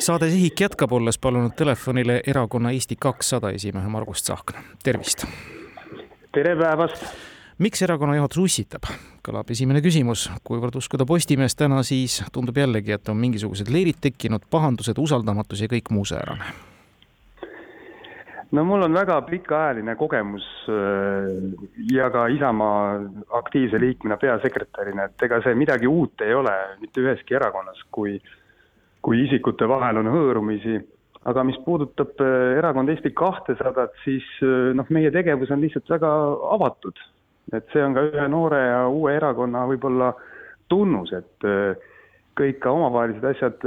saade Sihik jätkab, olles palunud telefonile erakonna Eesti kakssada esimehe Margus Tsahkna, tervist. tere päevast. miks erakonna juhatus ussitab, kõlab esimene küsimus. kuivõrd uskuda Postimeest täna, siis tundub jällegi, et on mingisugused leerid tekkinud, pahandused, usaldamatus ja kõik muu säärane no mul on väga pikaajaline kogemus äh, ja ka Isamaa aktiivse liikmena, peasekretärina, et ega see midagi uut ei ole mitte üheski erakonnas, kui kui isikute vahel on hõõrumisi. aga mis puudutab äh, erakond Eesti kahtesadat, siis äh, noh, meie tegevus on lihtsalt väga avatud. et see on ka ühe noore ja uue erakonna võib-olla tunnus, et äh, kõik ka omavahelised asjad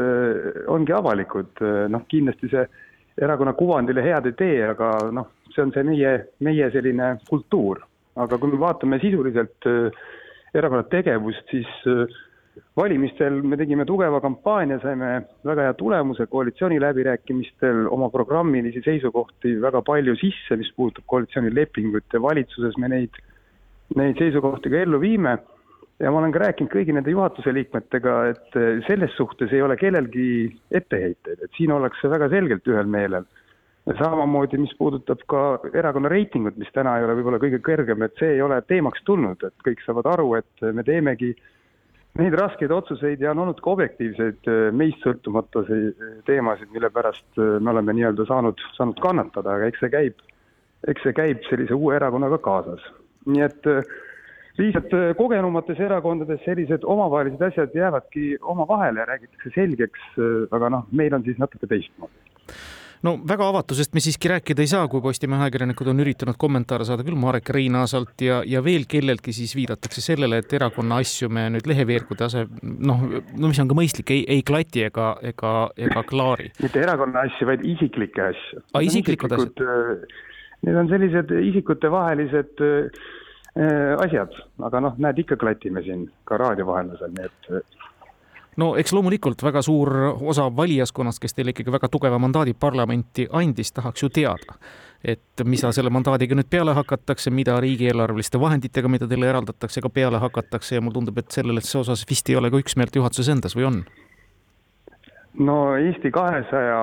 ongi avalikud, noh kindlasti see erakonna kuvandile head ei tee, aga noh, see on see meie, meie selline kultuur. aga kui me vaatame sisuliselt erakonna tegevust, siis valimistel me tegime tugeva kampaania, saime väga hea tulemuse koalitsiooniläbirääkimistel, oma programmilisi seisukohti väga palju sisse, mis puudutab koalitsioonilepingut ja valitsuses me neid, neid seisukohti ka ellu viime. ja ma olen ka rääkinud kõigi nende juhatuse liikmetega, et selles suhtes ei ole kellelgi etteheiteid, et siin ollakse väga selgelt ühel meelel. samamoodi, mis puudutab ka erakonna reitingut, mis täna ei ole võib-olla kõige kõrgem, et see ei ole teemaks tulnud, et kõik saavad aru, et me teemegi neid raskeid otsuseid ja on olnud ka objektiivseid äh, meist sõltumatusi äh, teemasid, mille pärast äh, me oleme nii-öelda saanud, saanud kannatada, aga eks see käib, eks see käib sellise uue erakonnaga kaasas. nii et lihtsalt kogenumates erakondades sellised omavahelised asjad jäävadki omavahele räägitakse selgeks, aga noh, meil on siis natuke teistmoodi no väga avatusest me siiski rääkida ei saa, kui Postimehe ajakirjanikud on üritanud kommentaare saada küll Marek Reinaasalt ja, ja veel kelleltki, siis viidatakse sellele, et erakonna asju me nüüd leheveergude ase-, noh, no mis on ka mõistlik, ei, ei klati ega, ega, ega klaari. mitte erakonna asju, vaid isiklikke asju. aa, isiklikud asjad? Äh, need on sellised isikutevahelised äh, asjad, aga noh, näed, ikka klatime siin ka raadio vahendusel, nii et no eks loomulikult väga suur osa valijaskonnast, kes teile ikkagi väga tugeva mandaadi parlamenti andis, tahaks ju teada, et mida selle mandaadiga nüüd peale hakatakse, mida riigieelarveliste vahenditega, mida teile eraldatakse, ka peale hakatakse ja mulle tundub, et selles osas vist ei ole ka üksmeelt juhatuses endas või on? no Eesti kahesaja,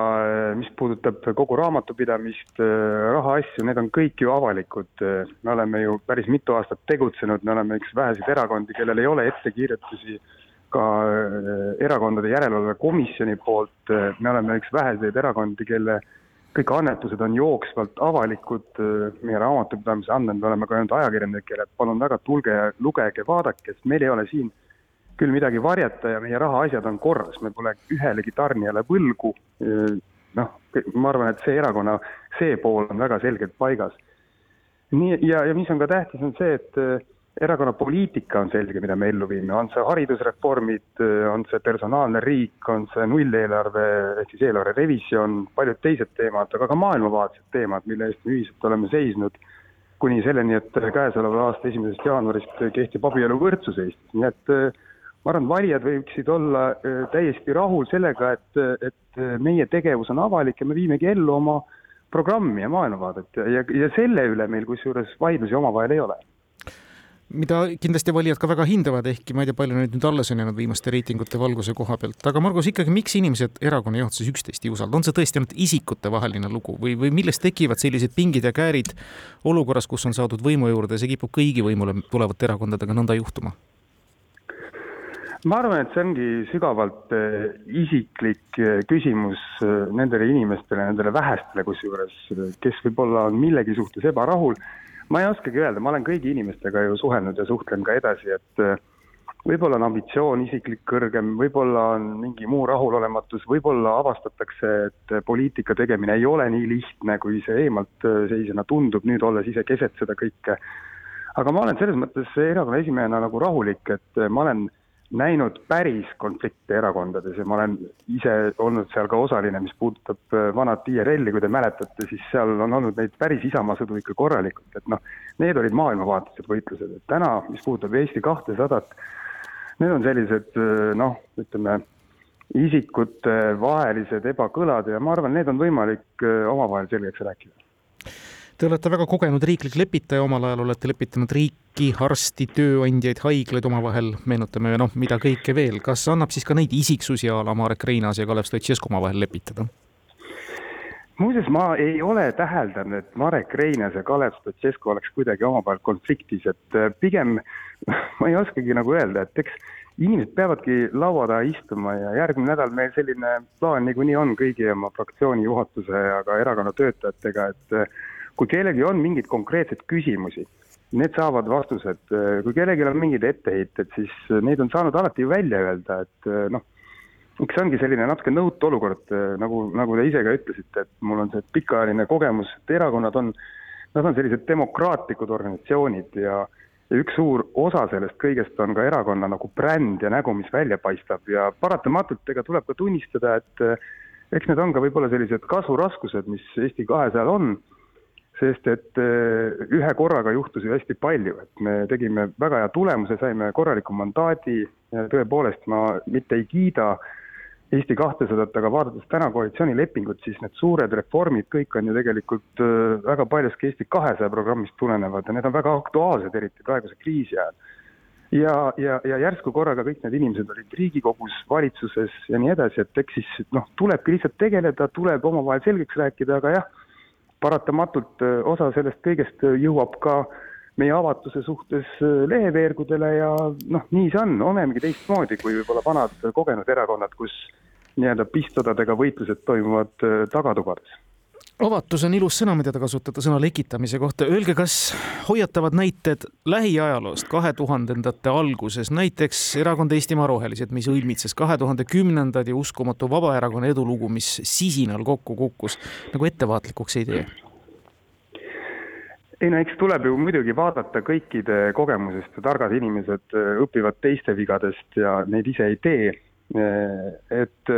mis puudutab kogu raamatupidamist, rahaasju, need on kõik ju avalikud. me oleme ju päris mitu aastat tegutsenud, me oleme üks väheseid erakondi, kellel ei ole ettekirjutusi äh, ka äh, Erakondade Järelevalve Komisjoni poolt, äh, me oleme üks väheseid erakondi, kelle kõik annetused on jooksvalt avalikud, äh, meie raamatupidamise andmed, me oleme ka öelnud ajakirjanikele, et palun väga, tulge ja lugege, vaadake, sest meil ei ole siin küll midagi varjata ja meie rahaasjad on korras, me pole ühelegi tarnijale võlgu, noh, ma arvan, et see erakonna, see pool on väga selgelt paigas. nii, ja, ja mis on ka tähtis, on see, et erakonna poliitika on selge, mida me ellu viime, on see haridusreformid, on see personaalne riik, on see nulleelarve ehk siis eelarve revisjon, paljud teised teemad, aga ka maailmavaatelised teemad, mille eest me ühiselt oleme seisnud, kuni selleni, et käesoleva aasta esimesest jaanuarist kehtib abieluvõrdsus Eestis, nii et ma arvan, valijad võiksid olla äh, täiesti rahul sellega, et, et meie tegevus on avalik ja me viimegi ellu oma programmi ja maailmavaadet ja, ja selle üle meil kusjuures vaidlusi omavahel ei ole mida kindlasti valijad ka väga hindavad, ehkki ma ei tea, palju neid nüüd alles on jäänud viimaste reitingute valguse koha pealt, aga Margus, ikkagi miks inimesed erakonna juhatuses üksteist ei usalda, on see tõesti ainult isikutevaheline lugu või, või millest tekivad sellised pingid ja käärid olukorras, kus on saadud võimu juurde ja see kipub kõigi võimule tulevate erakondadega nõnda juhtuma? ma arvan, et see ongi sügavalt eh, isiklik eh, küsimus eh, nendele inimestele, nendele vähestele kusjuures, kes võib-olla on millegi suhtes ebarahul ma ei oskagi öelda, ma olen kõigi inimestega ju suhelnud ja suhtlen ka edasi, et äh, võib-olla on ambitsioon isiklik kõrgem, võib-olla on mingi muu rahulolematus, võib-olla avastatakse, et poliitika tegemine ei ole nii lihtne, kui see eemalt äh, seisjana tundub, nüüd olles ise keset seda kõike. aga ma olen selles mõttes erakonna esimehena nagu rahulik, et ma olen näinud päris konflikte erakondades ja ma olen ise olnud seal ka osaline, mis puudutab äh, vanat IRL-i, kui te mäletate, siis seal on olnud neid päris Isamaa sõdu ikka korralikult, et noh, need olid maailmavaatelised võitlused, et täna, mis puudutab Eesti kahtesadat, need on sellised äh, noh, ütleme, isikutevahelised ebakõlad ja ma arvan, need on võimalik äh, omavahel selgeks rääkida Te olete väga kogenud riiklik lepitaja, omal ajal olete lepitanud riiki, arsti, tööandjaid, haiglaid omavahel, meenutame noh, mida kõike veel. kas annab siis ka neid isiksusi a la Marek Reinaas ja Kalev Stoicescu omavahel lepitada? muuseas, ma ei ole täheldanud, et Marek Reinaas ja Kalev Stoicescu oleks kuidagi omavahel konfliktis, et äh, pigem ma ei oskagi nagu öelda, et eks inimesed peavadki laua taha istuma ja järgmine nädal meil selline plaan niikuinii on kõigi oma fraktsiooni juhatuse ja ka erakonna töötajatega, et äh, kui kellelgi on mingeid konkreetseid küsimusi, need saavad vastused, kui kellelgi on mingeid etteheited, siis neid on saanud alati ju välja öelda, et noh eks see ongi selline natuke nõutu olukord, eh, nagu, nagu te ise ka ütlesite, et mul on see pikaajaline kogemus, et erakonnad on, nad on sellised demokraatlikud organisatsioonid ja ja üks suur osa sellest kõigest on ka erakonna nagu bränd ja nägu, mis välja paistab. Ja paratamatult ega tuleb ka tunnistada, et eh, eks need on ka võib-olla sellised kasvuraskused, mis Eesti kahesajal on, sest et eh, ühe korraga juhtus ju hästi palju, et me tegime väga hea tulemuse, saime korraliku mandaadi, tõepoolest ma mitte ei kiida Eesti kahtesadat, aga vaadates täna koalitsioonilepingut, siis need suured reformid kõik on ju tegelikult äh, väga paljuski Eesti kahesaja programmist tulenevad ja need on väga aktuaalsed, eriti praeguse kriisi ajal. ja, ja, ja järsku korraga kõik need inimesed olid Riigikogus, valitsuses ja nii edasi, et eks siis noh, tulebki lihtsalt tegeleda, tuleb omavahel selgeks rääkida, aga jah, paratamatult äh, osa sellest kõigest jõuab ka äh, meie avatuse suhtes äh, leheveergudele ja noh, nii see on, olemegi teistmoodi kui võib-olla vanad kogenud erakonnad, kus nii-öelda pistsõdadega võitlused toimuvad äh, tagatubades avatus on ilus sõna, mida te kasutate sõna lekitamise kohta. Öelge, kas hoiatavad näited lähiajaloost kahe tuhandendate alguses, näiteks erakond Eestimaa Rohelised, mis õilmitses kahe tuhande kümnendad ja uskumatu Vabaerakonna edulugu, mis sisinal kokku kukkus, nagu ettevaatlikuks ei tee? ei no eks tuleb ju muidugi vaadata kõikide kogemusest ja targad inimesed õpivad teiste vigadest ja neid ise ei tee. Äh, et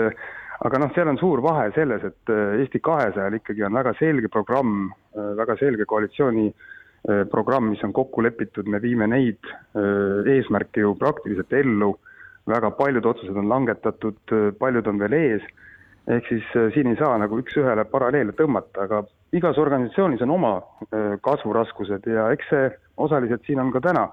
aga noh, seal on suur vahe selles, et Eesti kahesajal ikkagi on väga selge programm, väga selge koalitsiooni programm, mis on kokku lepitud, me viime neid eesmärke ju praktiliselt ellu, väga paljud otsused on langetatud, paljud on veel ees. Ehk siis siin ei saa nagu üks-ühele paralleele tõmmata, aga igas organisatsioonis on oma kasvuraskused ja eks see osaliselt siin on ka täna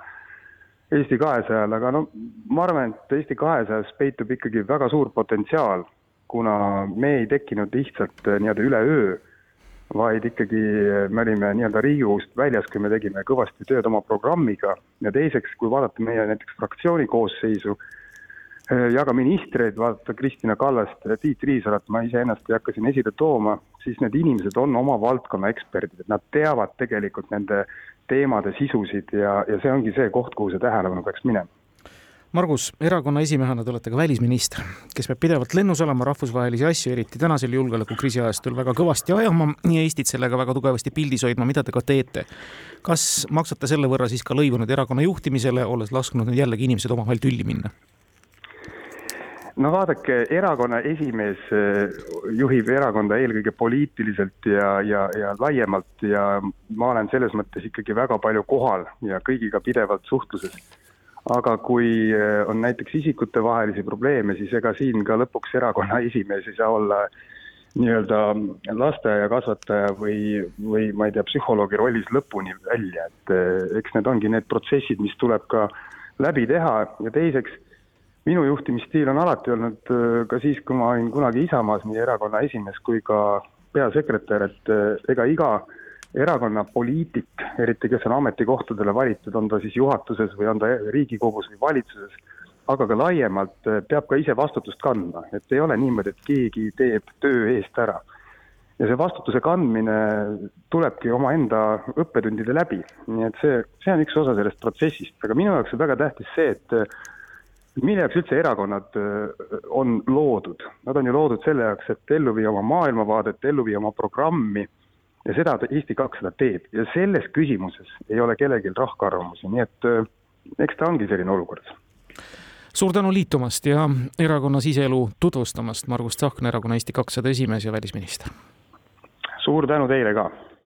Eesti kahesajal, aga no ma arvan, et Eesti kahesajas peitub ikkagi väga suur potentsiaal, kuna me ei tekkinud lihtsalt äh, nii-öelda üleöö, vaid ikkagi me olime nii-öelda Riigikogust väljas, kui me tegime kõvasti tööd oma programmiga ja teiseks, kui vaadata meie näiteks fraktsiooni koosseisu, Äh, ja ka ministreid, vaadata Kristina Kallast, Tiit Riisalat, ma iseennast ei hakka siin esile tooma, siis need inimesed on oma valdkonna eksperdid, et nad teavad tegelikult nende teemade sisusid ja, ja see ongi see koht, kuhu see tähelepanu peaks minema. Margus, erakonna esimehena te olete ka välisminister, kes peab pidevalt lennus olema rahvusvahelisi asju, eriti tänasel julgeolekukriisi ajastul väga kõvasti ajama ja Eestit sellega väga tugevasti pildis hoidma, mida te ka teete. kas maksate selle võrra siis ka lõivu nüüd erakonna juhtimisele, olles lasknud nüüd jällegi inimesed omavahel tülli minna? no vaadake, erakonna esimees eh, juhib erakonda eelkõige poliitiliselt ja, ja, ja laiemalt ja ma olen selles mõttes ikkagi väga palju kohal ja kõigiga pidevalt suhtluses. Aga kui eh, on näiteks isikutevahelisi probleeme, siis ega siin ka lõpuks erakonna esimees ei saa olla nii-öelda lasteaiakasvataja või, või ma ei tea, psühholoogi rollis lõpuni välja, et eh, eks need ongi need protsessid, mis tuleb ka läbi teha. Ja teiseks minu juhtimisstiil on alati olnud äh, ka siis, kui ma olin kunagi Isamaas nii erakonna esimees kui ka peasekretär, et ega iga erakonna poliitik, eriti kes on ametikohtadele valitud, on ta siis juhatuses või on ta Riigikogus või valitsuses, aga ka laiemalt, äh, peab ka ise vastutust kandma, et ei ole niimoodi, et keegi teeb töö eest ära. ja see vastutuse kandmine tulebki omaenda õppetundide läbi, nii et see, see on üks osa sellest protsessist, aga minu jaoks on väga tähtis see, et mille jaoks üldse erakonnad äh, on loodud? Nad on ju loodud selle jaoks, et ellu viia oma maailmavaadet, ellu viia oma programmi ja seda Eesti kakssada teeb ja selles küsimuses ei ole kellelgi rahvaarvamusi, nii et äh, eks ta ongi selline olukord. suur tänu liitumast ja erakonna siseelu tutvustamast, Margus Tsahkna, erakonna Eesti kakssada esimees ja välisminister. suur tänu teile ka